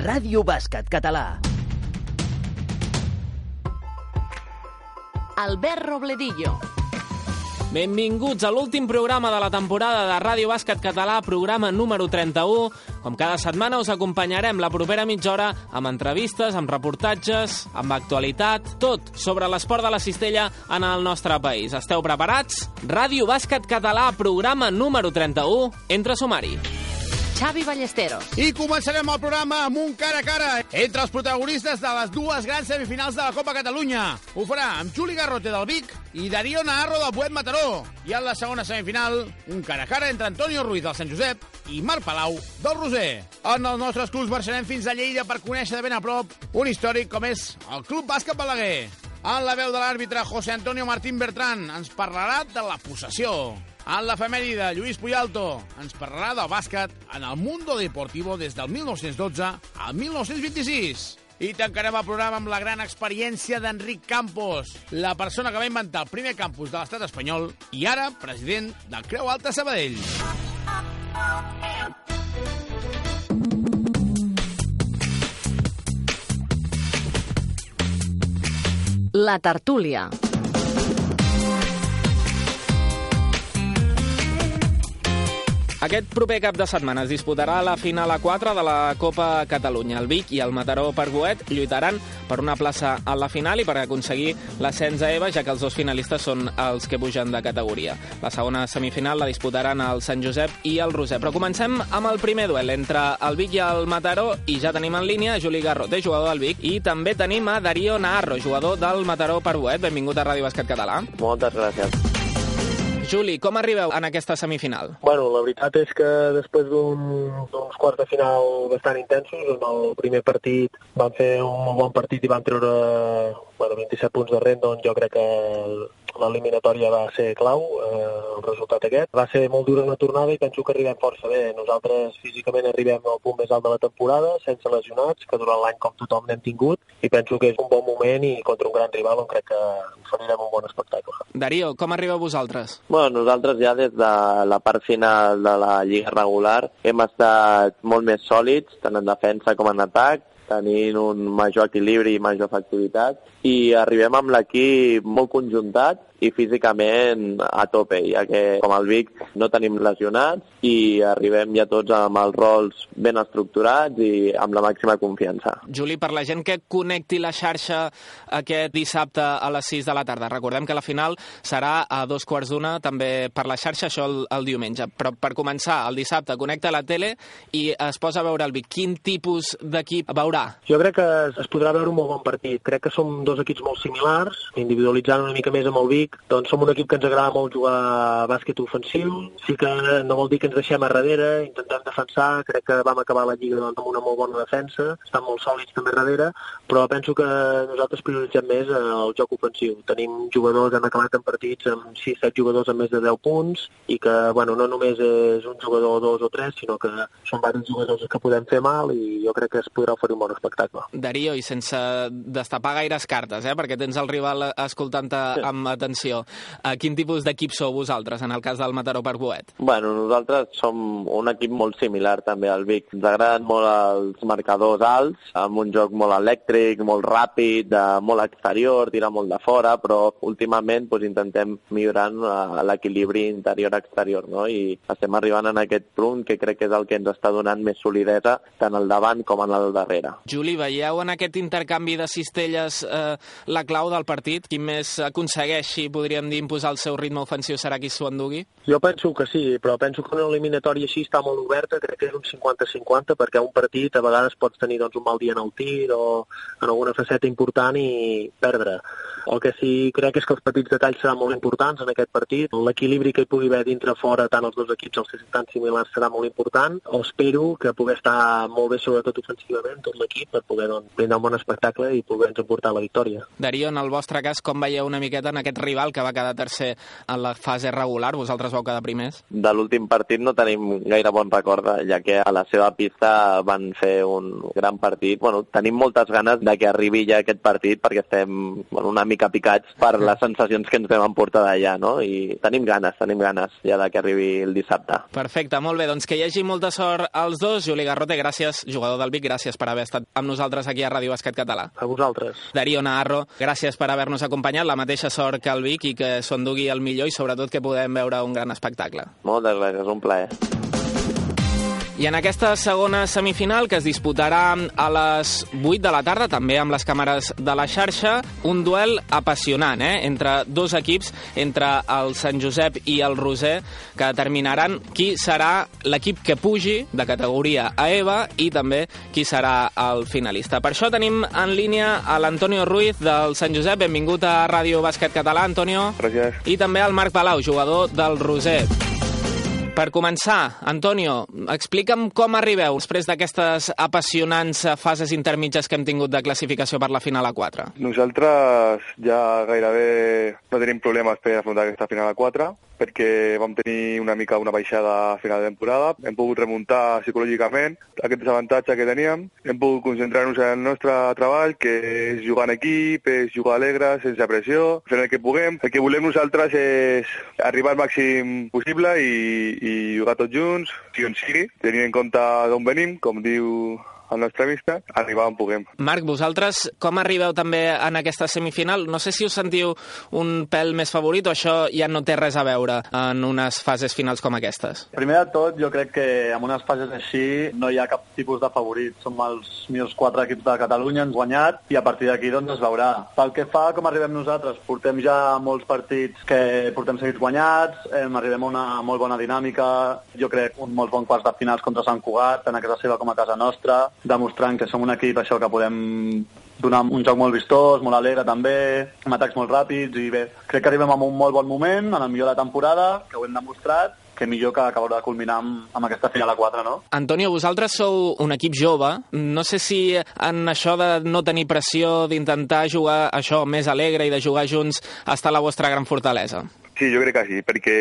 Ràdio Bàsquet Català. Albert Robledillo. Benvinguts a l'últim programa de la temporada de Ràdio Bàsquet Català, programa número 31. Com cada setmana us acompanyarem la propera mitja hora amb entrevistes, amb reportatges, amb actualitat, tot sobre l'esport de la cistella en el nostre país. Esteu preparats? Ràdio Bàsquet Català, programa número 31, entre sumari. Xavi Ballesteros. I començarem el programa amb un cara a cara entre els protagonistes de les dues grans semifinals de la Copa Catalunya. Ho farà amb Juli Garrote del Vic i Darío Naharro del Buet Mataró. I en la segona semifinal, un cara a cara entre Antonio Ruiz del Sant Josep i Marc Palau del Roser. En els nostres clubs marxarem fins a Lleida per conèixer de ben a prop un històric com és el Club Bàsquet Balaguer. En la veu de l'àrbitre José Antonio Martín Bertran ens parlarà de la possessió. En l'efemèride, Lluís Puyalto ens parlarà del bàsquet en el Mundo Deportivo des del 1912 al 1926. I tancarem el programa amb la gran experiència d'Enric Campos, la persona que va inventar el primer campus de l'estat espanyol i ara president del Creu Alta Sabadell. La tertúlia. Aquest proper cap de setmana es disputarà la final a 4 de la Copa Catalunya. El Vic i el Mataró per Goet lluitaran per una plaça a la final i per aconseguir l'ascens a EVA, ja que els dos finalistes són els que pugen de categoria. La segona semifinal la disputaran el Sant Josep i el Roser. Però comencem amb el primer duel entre el Vic i el Mataró i ja tenim en línia Juli Garrote, jugador del Vic, i també tenim a Darío Naharro, jugador del Mataró per Goet. Benvingut a Ràdio Bàsquet Català. Moltes gràcies. Juli, com arribeu en aquesta semifinal? Bueno, la veritat és que després d'un- d'uns quarts de final bastant intensos, en el primer partit van fer un bon partit i van treure bueno, 27 punts de rent, doncs jo crec que l'eliminatòria va ser clau, eh, el resultat aquest. Va ser molt dura una tornada i penso que arribem força bé. Nosaltres físicament arribem al punt més alt de la temporada, sense lesionats, que durant l'any com tothom n'hem tingut, i penso que és un bon moment i contra un gran rival on crec que oferirem un bon espectacle. Darío, com arribeu vosaltres? Bueno, nosaltres ja des de la part final de la Lliga regular hem estat molt més sòlids, tant en defensa com en atac, tenint un major equilibri i major efectivitat, i arribem amb l'equip molt conjuntat i físicament a tope, ja que com el Vic no tenim lesionats i arribem ja tots amb els rols ben estructurats i amb la màxima confiança. Juli, per la gent que connecti la xarxa aquest dissabte a les 6 de la tarda, recordem que la final serà a dos quarts d'una també per la xarxa, això el, el diumenge. Però per començar, el dissabte connecta la tele i es posa a veure el Vic. Quin tipus d'equip veurà? Jo crec que es, podrà veure un molt bon partit. Crec que som dos equips molt similars, individualitzant una mica més amb el Vic, doncs som un equip que ens agrada molt jugar a bàsquet ofensiu, sí que no vol dir que ens deixem a darrere, intentem defensar, crec que vam acabar la Lliga doncs, amb una molt bona defensa, estan molt sòlids també darrere, però penso que nosaltres prioritzem més el joc ofensiu. Tenim jugadors, hem acabat en partits amb 6-7 jugadors amb més de 10 punts i que bueno, no només és un jugador o dos o tres, sinó que són diversos jugadors que podem fer mal i jo crec que es podrà oferir un bon espectacle. Darío, i sense destapar gaires cartes, eh, perquè tens el rival escoltant-te Sí. amb atenció. Uh, quin tipus d'equip sou vosaltres, en el cas del Mataró per Boet? Bueno, nosaltres som un equip molt similar també al Vic. Ens agraden molt els marcadors alts, amb un joc molt elèctric, molt ràpid, de molt exterior, tirar molt de fora, però últimament doncs, intentem millorar eh, l'equilibri interior-exterior, no? I estem arribant en aquest punt que crec que és el que ens està donant més solidesa tant al davant com en el darrere. Juli, veieu en aquest intercanvi de cistelles eh, la clau del partit? Qui més aconsegueixi, podríem dir, imposar el seu ritme ofensiu serà qui s'ho endugui? Jo penso que sí, però penso que una eliminatòria així està molt oberta, crec que és un 50-50, perquè un partit a vegades pots tenir doncs, un mal dia en el tir o en alguna faceta important i perdre. El que sí crec és que els petits detalls seran molt importants en aquest partit. L'equilibri que hi pugui haver dintre fora, tant els dos equips, els que estan similars, serà molt important. O espero que pugui estar molt bé, sobretot ofensivament, tot l'equip, per poder doncs, brindar un bon espectacle i poder ens emportar la victòria. Darío, en el vostre cas, com veieu una miqueta en aquest rival rival que va quedar tercer en la fase regular, vosaltres vau quedar primers. De l'últim partit no tenim gaire bon record, ja que a la seva pista van fer un gran partit. Bueno, tenim moltes ganes de que arribi ja aquest partit perquè estem bueno, una mica picats per les sensacions que ens vam emportar d'allà, no? I tenim ganes, tenim ganes ja de que arribi el dissabte. Perfecte, molt bé. Doncs que hi hagi molta sort als dos. Juli Garrote, gràcies, jugador del Vic, gràcies per haver estat amb nosaltres aquí a Ràdio Basquet Català. A vosaltres. Darío Naharro, gràcies per haver-nos acompanyat, la mateixa sort que el Vic i que s'endugui el millor i sobretot que podem veure un gran espectacle. Moltes gràcies, un plaer. I en aquesta segona semifinal, que es disputarà a les 8 de la tarda, també amb les càmeres de la xarxa, un duel apassionant eh? entre dos equips, entre el Sant Josep i el Roser, que determinaran qui serà l'equip que pugi de categoria a EVA i també qui serà el finalista. Per això tenim en línia a l'Antonio Ruiz del Sant Josep. Benvingut a Ràdio Bàsquet Català, Antonio. Gràcies. I també al Marc Palau, jugador del Roser. Per començar, Antonio, explica'm com arribeu després d'aquestes apassionants fases intermitges que hem tingut de classificació per la final a 4. Nosaltres ja gairebé no tenim problemes per afrontar aquesta final a 4 perquè vam tenir una mica una baixada a final de temporada. Hem pogut remuntar psicològicament aquest desavantatge que teníem. Hem pogut concentrar-nos en el nostre treball, que és jugar en equip, és jugar alegre, sense pressió, fent el que puguem. El que volem nosaltres és arribar al màxim possible i, i jugar tots junts, si on sigui, tenint en compte d'on venim, com diu el nostre vista, arribar on puguem. Marc, vosaltres com arribeu també en aquesta semifinal? No sé si us sentiu un pèl més favorit o això ja no té res a veure en unes fases finals com aquestes? Primer de tot, jo crec que en unes fases així no hi ha cap tipus de favorit. Som els millors quatre equips de Catalunya, ens guanyat, i a partir d'aquí doncs es veurà. Pel que fa com arribem nosaltres, portem ja molts partits que portem seguits guanyats, eh, arribem a una molt bona dinàmica, jo crec un molt bon quarts de finals contra Sant Cugat, tant a casa seva com a casa nostra, demostrant que som un equip això que podem donar un joc molt vistós, molt alegre també, amb atacs molt ràpids i bé, crec que arribem a un molt bon moment, en el millor de la temporada, que ho hem demostrat, que millor que acabar de culminar amb, amb aquesta final a 4, no? Antonio, vosaltres sou un equip jove. No sé si en això de no tenir pressió, d'intentar jugar això més alegre i de jugar junts, està la vostra gran fortalesa. Sí, jo crec que sí, perquè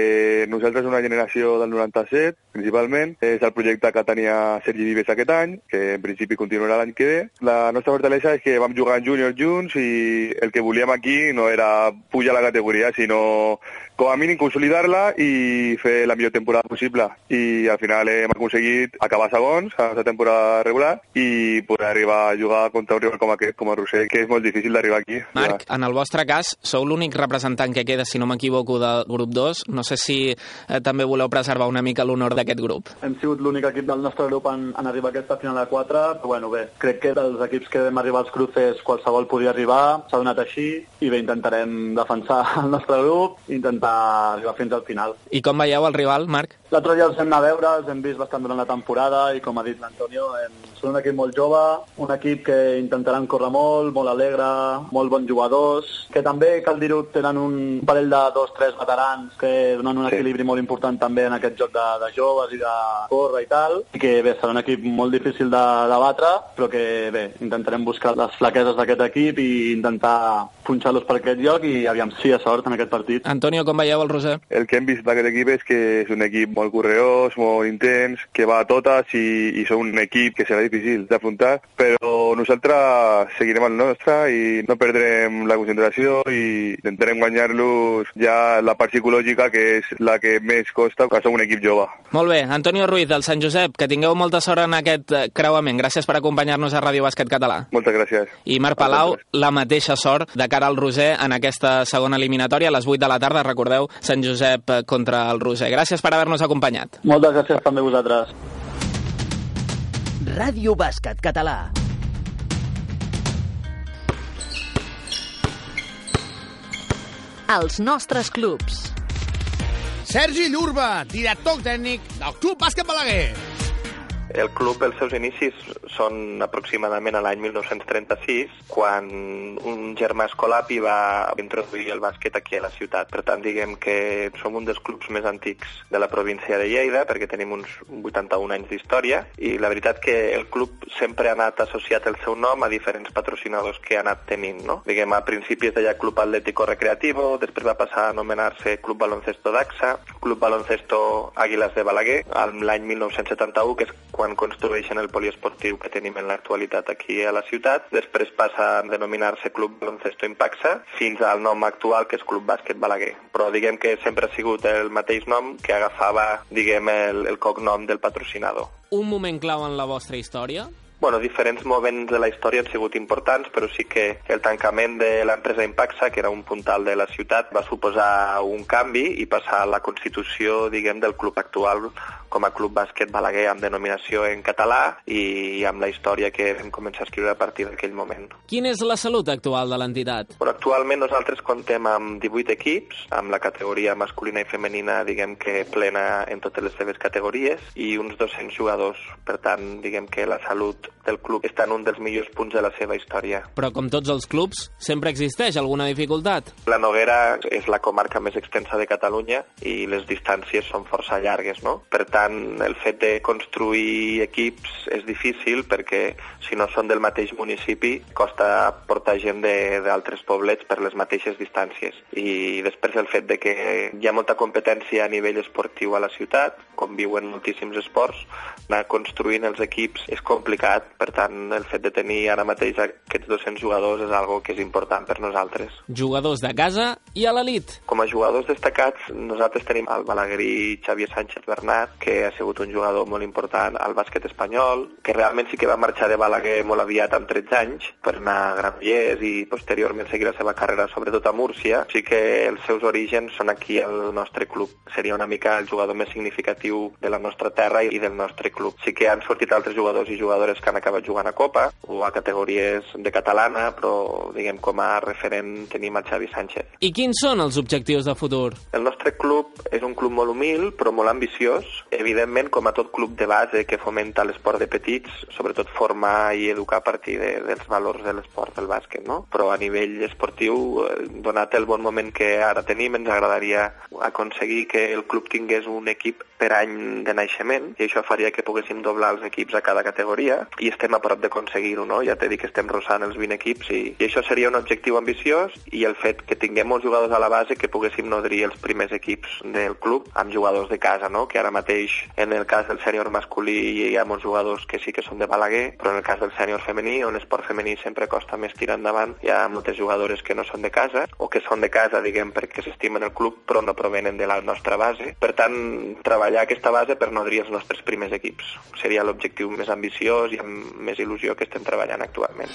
nosaltres una generació del 97, principalment, és el projecte que tenia Sergi Vives aquest any, que en principi continuarà l'any que ve. La nostra fortalesa és que vam jugar en júnior junts i el que volíem aquí no era pujar la categoria, sinó com a mínim consolidar-la i fer la millor temporada possible. I al final hem aconseguit acabar segons a la temporada regular i poder arribar a jugar contra un rival com aquest, com el Roser, que és molt difícil d'arribar aquí. Marc, en el vostre cas, sou l'únic representant que queda, si no m'equivoco, del grup 2. No sé si eh, també voleu preservar una mica l'honor d'aquest grup. Hem sigut l'únic equip del nostre grup en, en arribar a aquesta final a 4, però bueno, bé, crec que dels equips que vam arribar als cruces qualsevol podia arribar, s'ha donat així, i bé, intentarem defensar el nostre grup, intentar arribar fins al final. I com veieu el rival, Marc? L'altre dia els hem anat a veure, els hem vist bastant durant la temporada i com ha dit l'Antonio, són un equip molt jove, un equip que intentaran córrer molt, molt alegre, molt bons jugadors, que també, cal dir-ho, tenen un parell de dos, tres veterans que donen un equilibri molt important també en aquest joc de, de joves i de córrer i tal, i que bé, serà un equip molt difícil de, de batre, però que bé, intentarem buscar les flaqueses d'aquest equip i intentar punxar-los per aquest lloc i aviam si hi ha sort en aquest partit. Antonio, com veieu el Roser? El que hem vist d'aquest equip és que és un equip molt correós, molt intens, que va a totes i, i són un equip que serà difícil d'afrontar, però nosaltres seguirem el nostre i no perdrem la concentració i intentarem guanyar-los ja la part psicològica, que és la que més costa, que som un equip jove. Molt bé, Antonio Ruiz, del Sant Josep, que tingueu molta sort en aquest eh, creuament. Gràcies per acompanyar-nos a Ràdio Bàsquet Català. Moltes gràcies. I Marc Palau, la mateixa sort de cara al Roser en aquesta segona eliminatòria a les 8 de la tarda. Recordeu, Sant Josep eh, contra el Roser. Gràcies per haver-nos acompanyat. Moltes gràcies també a vosaltres. Ràdio Bàsquet Català. Els nostres clubs. Sergi Llurba, director tècnic del Club Bàsquet Balaguer. El club, els seus inicis són aproximadament a l'any 1936, quan un germà escolapi va introduir el bàsquet aquí a la ciutat. Per tant, diguem que som un dels clubs més antics de la província de Lleida, perquè tenim uns 81 anys d'història, i la veritat que el club sempre ha anat associat el seu nom a diferents patrocinadors que ha anat tenint. No? Diguem, a principis deia Club Atlético Recreativo, després va passar a anomenar-se Club Baloncesto d'Axa, Club Baloncesto Àguiles de Balaguer, l'any 1971, que és quan construeixen el poliesportiu que tenim en l'actualitat aquí a la ciutat. Després passa a denominar-se Club Baloncesto Impaxa, fins al nom actual, que és Club Bàsquet Balaguer. Però diguem que sempre ha sigut el mateix nom que agafava, diguem, el, el cognom del patrocinador. Un moment clau en la vostra història? Bueno, diferents moments de la història han sigut importants, però sí que el tancament de l'empresa Impaxa, que era un puntal de la ciutat, va suposar un canvi i passar a la constitució, diguem, del club actual com a Club Bàsquet Balaguer amb denominació en català i amb la història que vam començar a escriure a partir d'aquell moment. Quina és la salut actual de l'entitat? Bueno, actualment nosaltres contem amb 18 equips, amb la categoria masculina i femenina, diguem que plena en totes les seves categories, i uns 200 jugadors. Per tant, diguem que la salut del club està en un dels millors punts de la seva història. Però com tots els clubs, sempre existeix alguna dificultat? La Noguera és la comarca més extensa de Catalunya i les distàncies són força llargues, no? Per tant, el fet de construir equips és difícil perquè si no són del mateix municipi costa portar gent d'altres poblets per les mateixes distàncies. I després el fet de que hi ha molta competència a nivell esportiu a la ciutat, com viuen moltíssims esports, anar construint els equips és complicat, per tant el fet de tenir ara mateix aquests 200 jugadors és algo que és important per nosaltres. Jugadors de casa i a l'elit. Com a jugadors destacats, nosaltres tenim el balaguerí Xavier Sánchez Bernat, que ha sigut un jugador molt important al bàsquet espanyol, que realment sí que va marxar de Balaguer molt aviat amb 13 anys per anar a Granollers i posteriorment seguir la seva carrera sobretot a Múrcia. Sí que els seus orígens són aquí al nostre club. Seria una mica el jugador més significatiu de la nostra terra i del nostre club. Sí que han sortit altres jugadors i jugadores que han acabat jugant a Copa o a categories de catalana, però diguem com a referent tenim el Xavi Sánchez. I quins són els objectius de futur? El nostre club és un club molt humil, però molt ambiciós. Evidentment, com a tot club de base que fomenta l'esport de petits, sobretot formar i educar a partir de, dels valors de l'esport del bàsquet, no? Però a nivell esportiu, eh, donat el bon moment que ara tenim, ens agradaria aconseguir que el club tingués un equip per any de naixement i això faria que poguéssim doblar els equips a cada categoria i estem a prop d'aconseguir-ho, no? Ja t'he dit que estem rossant els 20 equips i, i això seria un objectiu ambiciós i el fet que tinguem molts jugadors a la base que poguéssim nodrir els primers equips del club amb jugadors de casa, no? Que ara mateix en el cas del sènior masculí hi ha molts jugadors que sí que són de Balaguer, però en el cas del sènior femení, on esport femení sempre costa més tirar endavant, hi ha moltes jugadores que no són de casa o que són de casa, diguem, perquè s'estimen el club però no provenen de la nostra base. Per tant, treballar aquesta base per nodrir els nostres primers equips seria l'objectiu més ambiciós i amb més il·lusió que estem treballant actualment.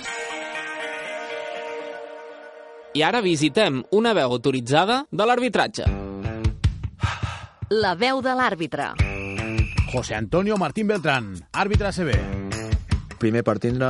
I ara visitem una veu autoritzada de l'arbitratge. La veu de l'àrbitre. José Antonio Martín Beltrán, àrbitre ACB. Primer, per tindre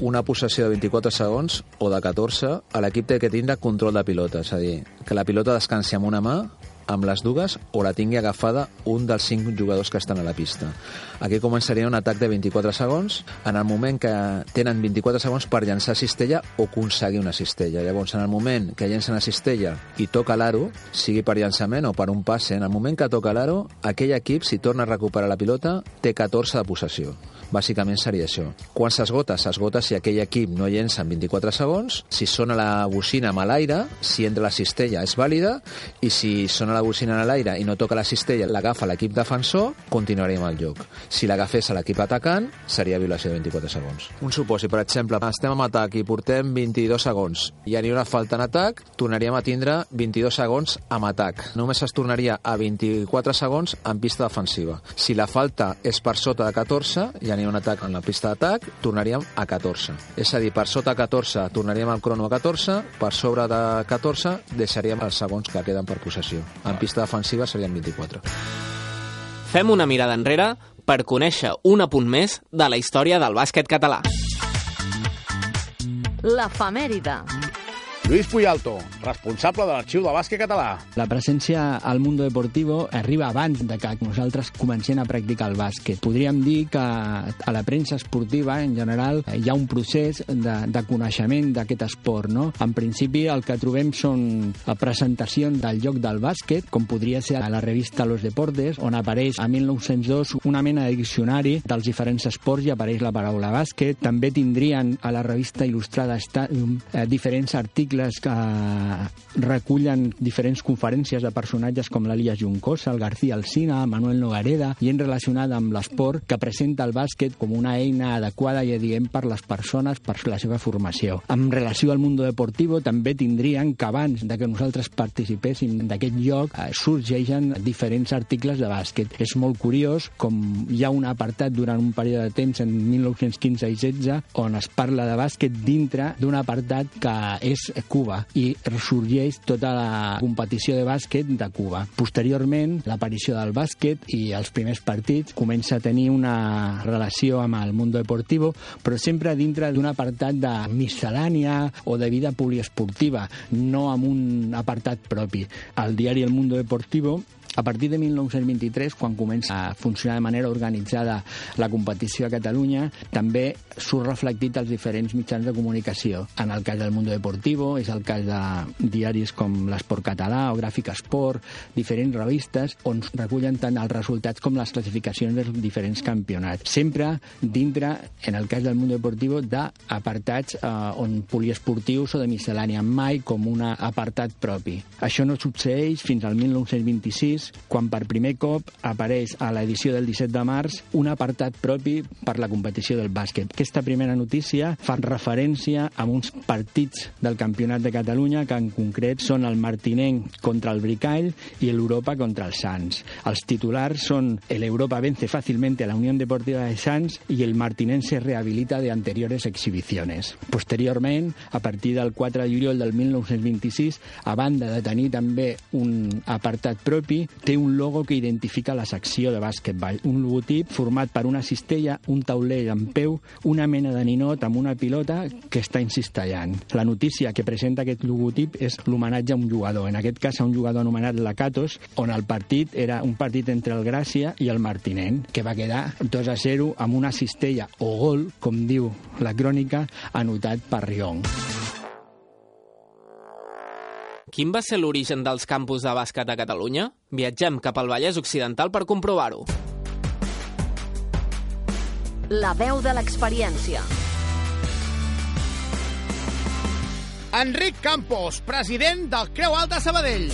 una possessió de 24 segons o de 14, a l'equip té que tindre control de pilota, és a dir, que la pilota descansi amb una mà amb les dues o la tingui agafada un dels cinc jugadors que estan a la pista. Aquí començaria un atac de 24 segons en el moment que tenen 24 segons per llançar cistella o aconseguir una cistella. Llavors, en el moment que llencen la cistella i toca l'aro, sigui per llançament o per un passe, en el moment que toca l'aro, aquell equip, si torna a recuperar la pilota, té 14 de possessió. Bàsicament seria això. Quan s'esgota, s'esgota si aquell equip no llença en 24 segons, si sona la bocina amb l'aire, si entra la cistella és vàlida, i si sona la bocina en l'aire i no toca la cistella, l'agafa l'equip defensor, continuaríem el joc. Si l'agafés a l'equip atacant, seria violació de 24 segons. Un supòsit, per exemple, estem en atac i portem 22 segons, hi ha una falta en atac, tornaríem a tindre 22 segons amb atac. Només es tornaria a 24 segons en pista defensiva. Si la falta és per sota de 14, hi ha un atac en la pista d'atac, tornaríem a 14. És a dir, per sota 14 tornaríem al crono a 14, per sobre de 14 deixaríem els segons que queden per possessió. En pista defensiva serien 24. Fem una mirada enrere per conèixer un apunt més de la història del bàsquet català. L'efemèride. Lluís Puyalto, responsable de l'Arxiu del Bàsquet Català. La presència al Mundo Deportivo arriba abans de que nosaltres comencem a practicar el bàsquet. Podríem dir que a la premsa esportiva, en general, hi ha un procés de, de coneixement d'aquest esport. No? En principi, el que trobem són presentacions del lloc del bàsquet, com podria ser a la revista Los Deportes, on apareix a 1902 una mena de diccionari dels diferents esports i apareix la paraula bàsquet. També tindrien a la revista il·lustrada eh, diferents articles articles que recullen diferents conferències de personatges com l'Elias Juncosa, el García Alsina, Manuel Nogareda, i en relacionat amb l'esport que presenta el bàsquet com una eina adequada, i diem, per les persones, per la seva formació. En relació al Mundo Deportivo, també tindrien que abans de que nosaltres participéssim d'aquest lloc, eh, sorgeixen diferents articles de bàsquet. És molt curiós com hi ha un apartat durant un període de temps en 1915 i 16 on es parla de bàsquet dintre d'un apartat que és Cuba i ressorgeix tota la competició de bàsquet de Cuba. Posteriorment, l'aparició del bàsquet i els primers partits comença a tenir una relació amb el Mundo Deportivo, però sempre dintre d'un apartat de miscel·lània o de vida poliesportiva, no amb un apartat propi. El diari El Mundo Deportivo a partir de 1923, quan comença a funcionar de manera organitzada la competició a Catalunya, també surt reflectit als diferents mitjans de comunicació. En el cas del Mundo Deportivo, és el cas de diaris com l'Esport Català o Gràfic Esport, diferents revistes, on recullen tant els resultats com les classificacions dels diferents campionats. Sempre dintre, en el cas del Mundo Deportivo, d'apartats eh, on poliesportius o de miscel·lània, mai com un apartat propi. Això no succeeix fins al 1926, és quan per primer cop apareix a l'edició del 17 de març un apartat propi per la competició del bàsquet. Aquesta primera notícia fa referència a uns partits del Campionat de Catalunya que en concret són el Martinenc contra el Bricall i l'Europa contra el Sants. Els titulars són el Europa vence fácilmente a la Unión Deportiva de Sants i el Martinenc se rehabilita de anteriores exhibiciones. Posteriorment, a partir del 4 de juliol del 1926, a banda de tenir també un apartat propi, té un logo que identifica la secció de bàsquetball. Un logotip format per una cistella, un taulell en peu, una mena de ninot amb una pilota que està incistellant. La notícia que presenta aquest logotip és l'homenatge a un jugador, en aquest cas a un jugador anomenat Lacatos, on el partit era un partit entre el Gràcia i el Martinent, que va quedar 2 a 0 amb una cistella o gol, com diu la crònica, anotat per Rion. Quin va ser l'origen dels campus de bàsquet a Catalunya? Viatgem cap al Vallès Occidental per comprovar-ho. La veu de l'experiència. Enric Campos, president del Creu Alta Sabadell.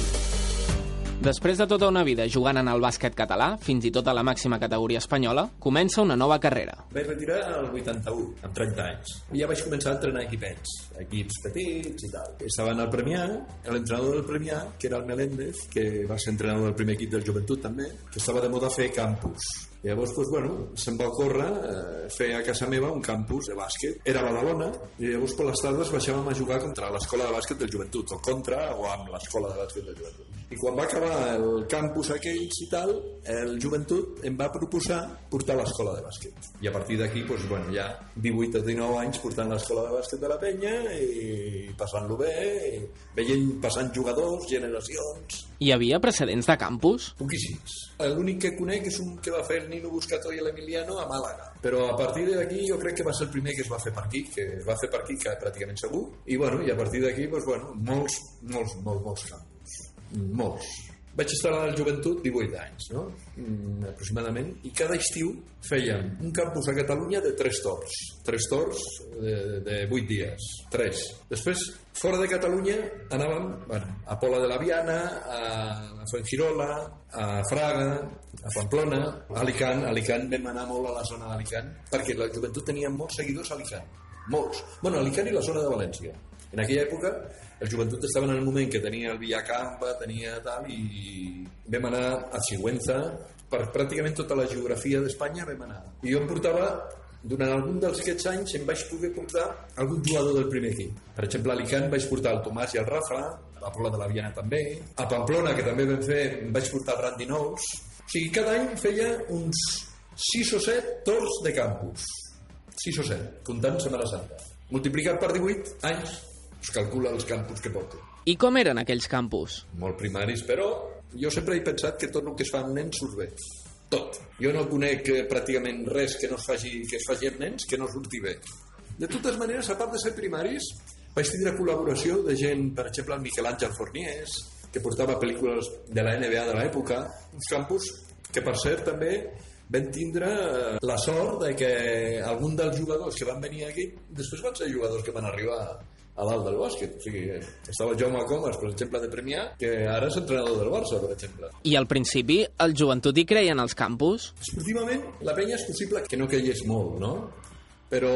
Després de tota una vida jugant en el bàsquet català, fins i tot a la màxima categoria espanyola, comença una nova carrera. Vaig retirar al 81, amb 30 anys. I ja vaig començar a entrenar equipets, equips petits i tal. Estava en el Premià, l'entrenador del Premià, que era el Meléndez, que va ser entrenador del primer equip del Joventut també, que estava de moda fer campus. Llavors, doncs, bueno, se'm va ocórrer eh, fer a casa meva un campus de bàsquet. Era a Badalona, i llavors per les tardes baixàvem a jugar contra l'escola de bàsquet del Joventut, o contra o amb l'escola de bàsquet del Joventut. I quan va acabar el campus aquells i tal, el Joventut em va proposar portar l'escola de bàsquet. I a partir d'aquí, doncs, bueno, ja 18 o 19 anys portant l'escola de bàsquet de la penya i passant-lo bé, i veient passant jugadors, generacions... Hi havia precedents de campus? Poquíssims. L'únic que conec és un que va fer Nino Buscato i l'Emiliano a Màlaga. Però a partir d'aquí jo crec que va ser el primer que es va fer per aquí, que es va fer per aquí que pràcticament segur. I, bueno, i a partir d'aquí, doncs, bueno, molts, molts, molts, molts campus. Molts. Vaig estar a la joventut 18 anys, no? Mm, aproximadament, i cada estiu fèiem un campus a Catalunya de 3 torns. 3 torns de, de 8 dies. 3. Després, fora de Catalunya, anàvem bueno, a Pola de la Viana, a Fuengirola, a Fraga, a Pamplona, a Alicant. A Alicant vam anar molt a la zona d'Alicant, perquè la joventut tenia molts seguidors a Alicant. Molts. Bueno, Alicant i la zona de València. En aquella època el joventut estava en el moment que tenia el Villacampa, tenia tal, i vam anar a Sigüenza, per pràcticament tota la geografia d'Espanya vam anar. I jo em portava, durant algun dels aquests anys, em vaig poder portar algun jugador del primer equip. Per exemple, a Alicant vaig portar el Tomàs i el Rafa, a Pola de la Viana també, a Pamplona, que també vam fer, em vaig portar el Randy Nous. O sigui, cada any feia uns 6 o 7 torns de campus. 6 o 7, comptant Setmana Santa. Multiplicat per 18 anys Es calcula els campus que porten. I com eren aquells campus? Molt primaris, però jo sempre he pensat que tot el que es fa amb nens surt bé. Tot. Jo no conec eh, pràcticament res que, no es faci, que es faci amb nens que no surti bé. De totes maneres, a part de ser primaris, vaig tindre col·laboració de gent, per exemple, el Miquel Àngel Forniers, que portava pel·lícules de la NBA de l'època, uns campus que, per cert, també vam tindre eh, la sort de que algun dels jugadors que van venir aquí després van ser jugadors que van arribar a dalt del bàsquet. O sigui, estava Jaume Comas, per exemple, de Premià, que ara és entrenador del Barça, per exemple. I al principi el joventut hi creia en els campus? Esportivament, la penya és possible que no caigués molt, no? Però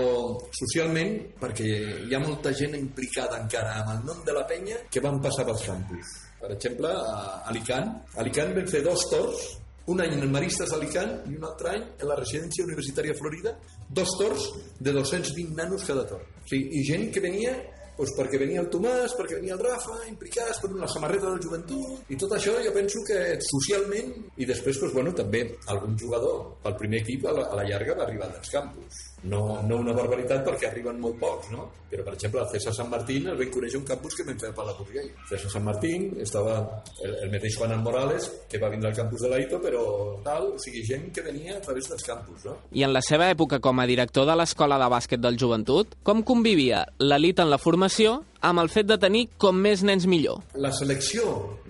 socialment, perquè hi ha molta gent implicada encara amb el nom de la penya que van passar pels campus. Per exemple, a Alicant. A Alicant vam fer dos torns un any en el Maristes d'Alicant i un altre any en la residència universitària Florida, dos torns de 220 nanos cada torn. O sigui, I gent que venia doncs perquè venia el Tomàs, perquè venia el Rafa, implicats per una samarreta del joventut, i tot això jo penso que socialment, i després, doncs, bueno, també algun jugador pel primer equip a la, a la llarga va arribar dels campus. No, no una barbaritat perquè arriben molt pocs, no? Però, per exemple, el César Sant Martín el vam conèixer un campus que vam fer a Burguell. César Sant Martín estava el, el mateix Juan Morales, que va vindre al campus de l'Aito, però tal, o sigui, gent que venia a través dels campus, no? I en la seva època com a director de l'Escola de Bàsquet del Joventut, com convivia l'elit en la formació amb el fet de tenir com més nens millor. La selecció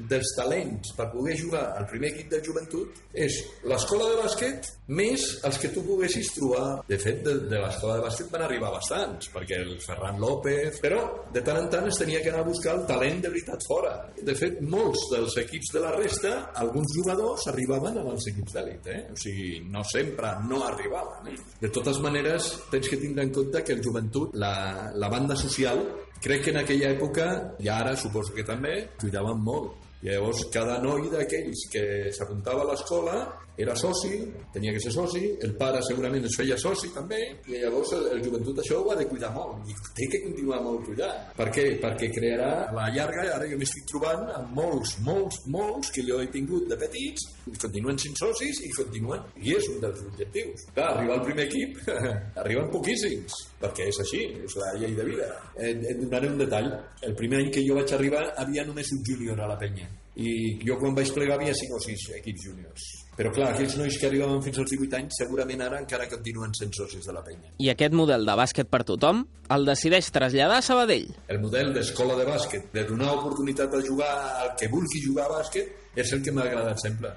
dels talents per poder jugar al primer equip de joventut és l'escola de bàsquet més els que tu poguessis trobar. De fet, de, de l'escola de bàsquet van arribar bastants, perquè el Ferran López... Però de tant en tant es tenia que anar a buscar el talent de veritat fora. De fet, molts dels equips de la resta, alguns jugadors arribaven als equips d'elit, eh? O sigui, no sempre no arribaven. Eh? De totes maneres, tens que tindre en compte que el joventut, la, la banda social, Crec que en aquella època, i ara suposo que també, cuidaven molt. I llavors cada noi d'aquells que s'apuntava a l'escola era soci, tenia que ser soci, el pare segurament es feia soci també, i llavors el, el joventut això ho ha de cuidar molt, i té que continuar molt cuidant. Per què? Perquè crearà la llarga, ara jo m'estic trobant amb molts, molts, molts que jo he tingut de petits, i continuen sent socis i continuen, i és un dels objectius. Clar, arribar al primer equip, arriben poquíssims, perquè és així, és la llei de vida. Et, et donaré un detall. El primer any que jo vaig arribar havia només un júnior a la penya i jo quan vaig plegar havia 5 o 6 equips júniors. Però clar, aquells nois que arribaven fins als 18 anys segurament ara encara continuen sent socis de la penya. I aquest model de bàsquet per tothom el decideix traslladar a Sabadell? El model d'escola de bàsquet de donar oportunitat a jugar al que vulgui jugar a bàsquet és el que m'ha agradat sempre.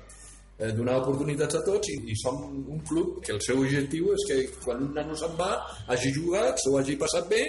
Eh, donar oportunitats a tots i, i som un club que el seu objectiu és que quan un nano se'n va hagi jugat, s'ho hagi passat bé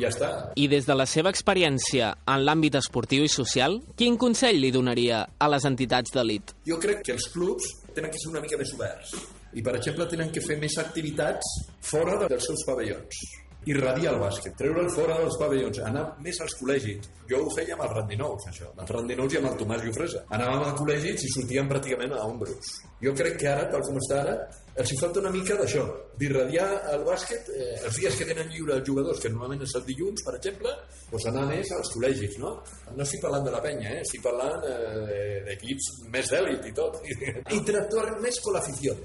ja està. I des de la seva experiència en l'àmbit esportiu i social, quin consell li donaria a les entitats d'elit? Jo crec que els clubs tenen que ser una mica més oberts i, per exemple, tenen que fer més activitats fora dels seus pavellons irradiar el bàsquet, treure'l fora dels pavellons, anar més als col·legis. Jo ho feia amb els randinous, això. Amb els randinous i amb el Tomàs Llofresa. Anàvem a col·legis i sortíem pràcticament a ombros. Jo crec que ara, tal com està ara, els hi falta una mica d'això, d'irradiar el bàsquet eh, els dies que tenen lliure els jugadors, que normalment és el dilluns, per exemple, doncs anar més als col·legis, no? No estic parlant de la penya, eh? estic parlant eh, d'equips més d'èlit i tot. Interactuar més amb l'afició.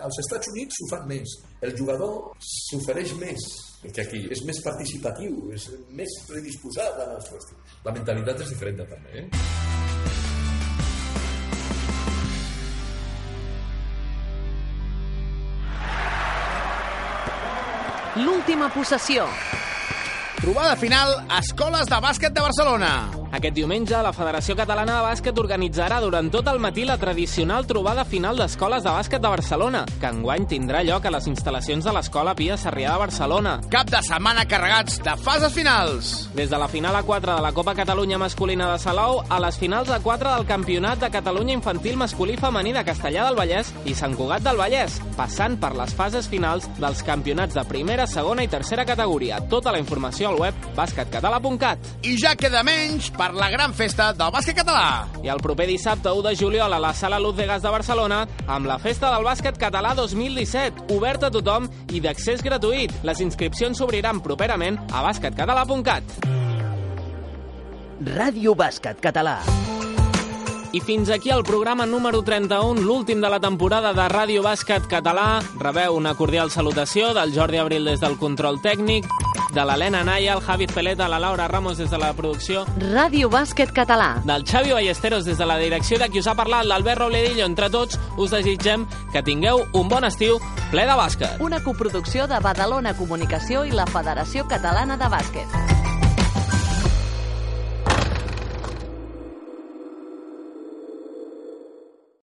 Als Estats Units s'ho fan més. El jugador s'ofereix més que aquí. És més participatiu, és més predisposat a les qüestions. La mentalitat és diferent també, eh? L'última possessió. Trobada final, Escoles de Bàsquet de Barcelona. Aquest diumenge, la Federació Catalana de Bàsquet organitzarà durant tot el matí la tradicional trobada final d'escoles de bàsquet de Barcelona, que enguany tindrà lloc a les instal·lacions de l'Escola Pia Sarrià de Barcelona. Cap de setmana carregats de fases finals. Des de la final a 4 de la Copa Catalunya masculina de Salou a les finals a 4 del Campionat de Catalunya Infantil Masculí Femení de Castellà del Vallès i Sant Cugat del Vallès, passant per les fases finals dels campionats de primera, segona i tercera categoria. Tota la informació al web basquetcatalà.cat. I ja queda menys per la gran festa del bàsquet català. I el proper dissabte 1 de juliol a la Sala Luz de Gas de Barcelona amb la Festa del Bàsquet Català 2017, oberta a tothom i d'accés gratuït. Les inscripcions s'obriran properament a basquetcatalà.cat. Ràdio Bàsquet Català. I fins aquí el programa número 31, l'últim de la temporada de Ràdio Bàsquet Català. Rebeu una cordial salutació del Jordi Abril des del control tècnic, de l'Helena Naya, el Javi Peleta, la Laura Ramos des de la producció, Ràdio Bàsquet Català. del Xavi Ballesteros des de la direcció de qui us ha parlat, l'Albert Robledillo. Entre tots, us desitgem que tingueu un bon estiu ple de bàsquet. Una coproducció de Badalona Comunicació i la Federació Catalana de Bàsquet.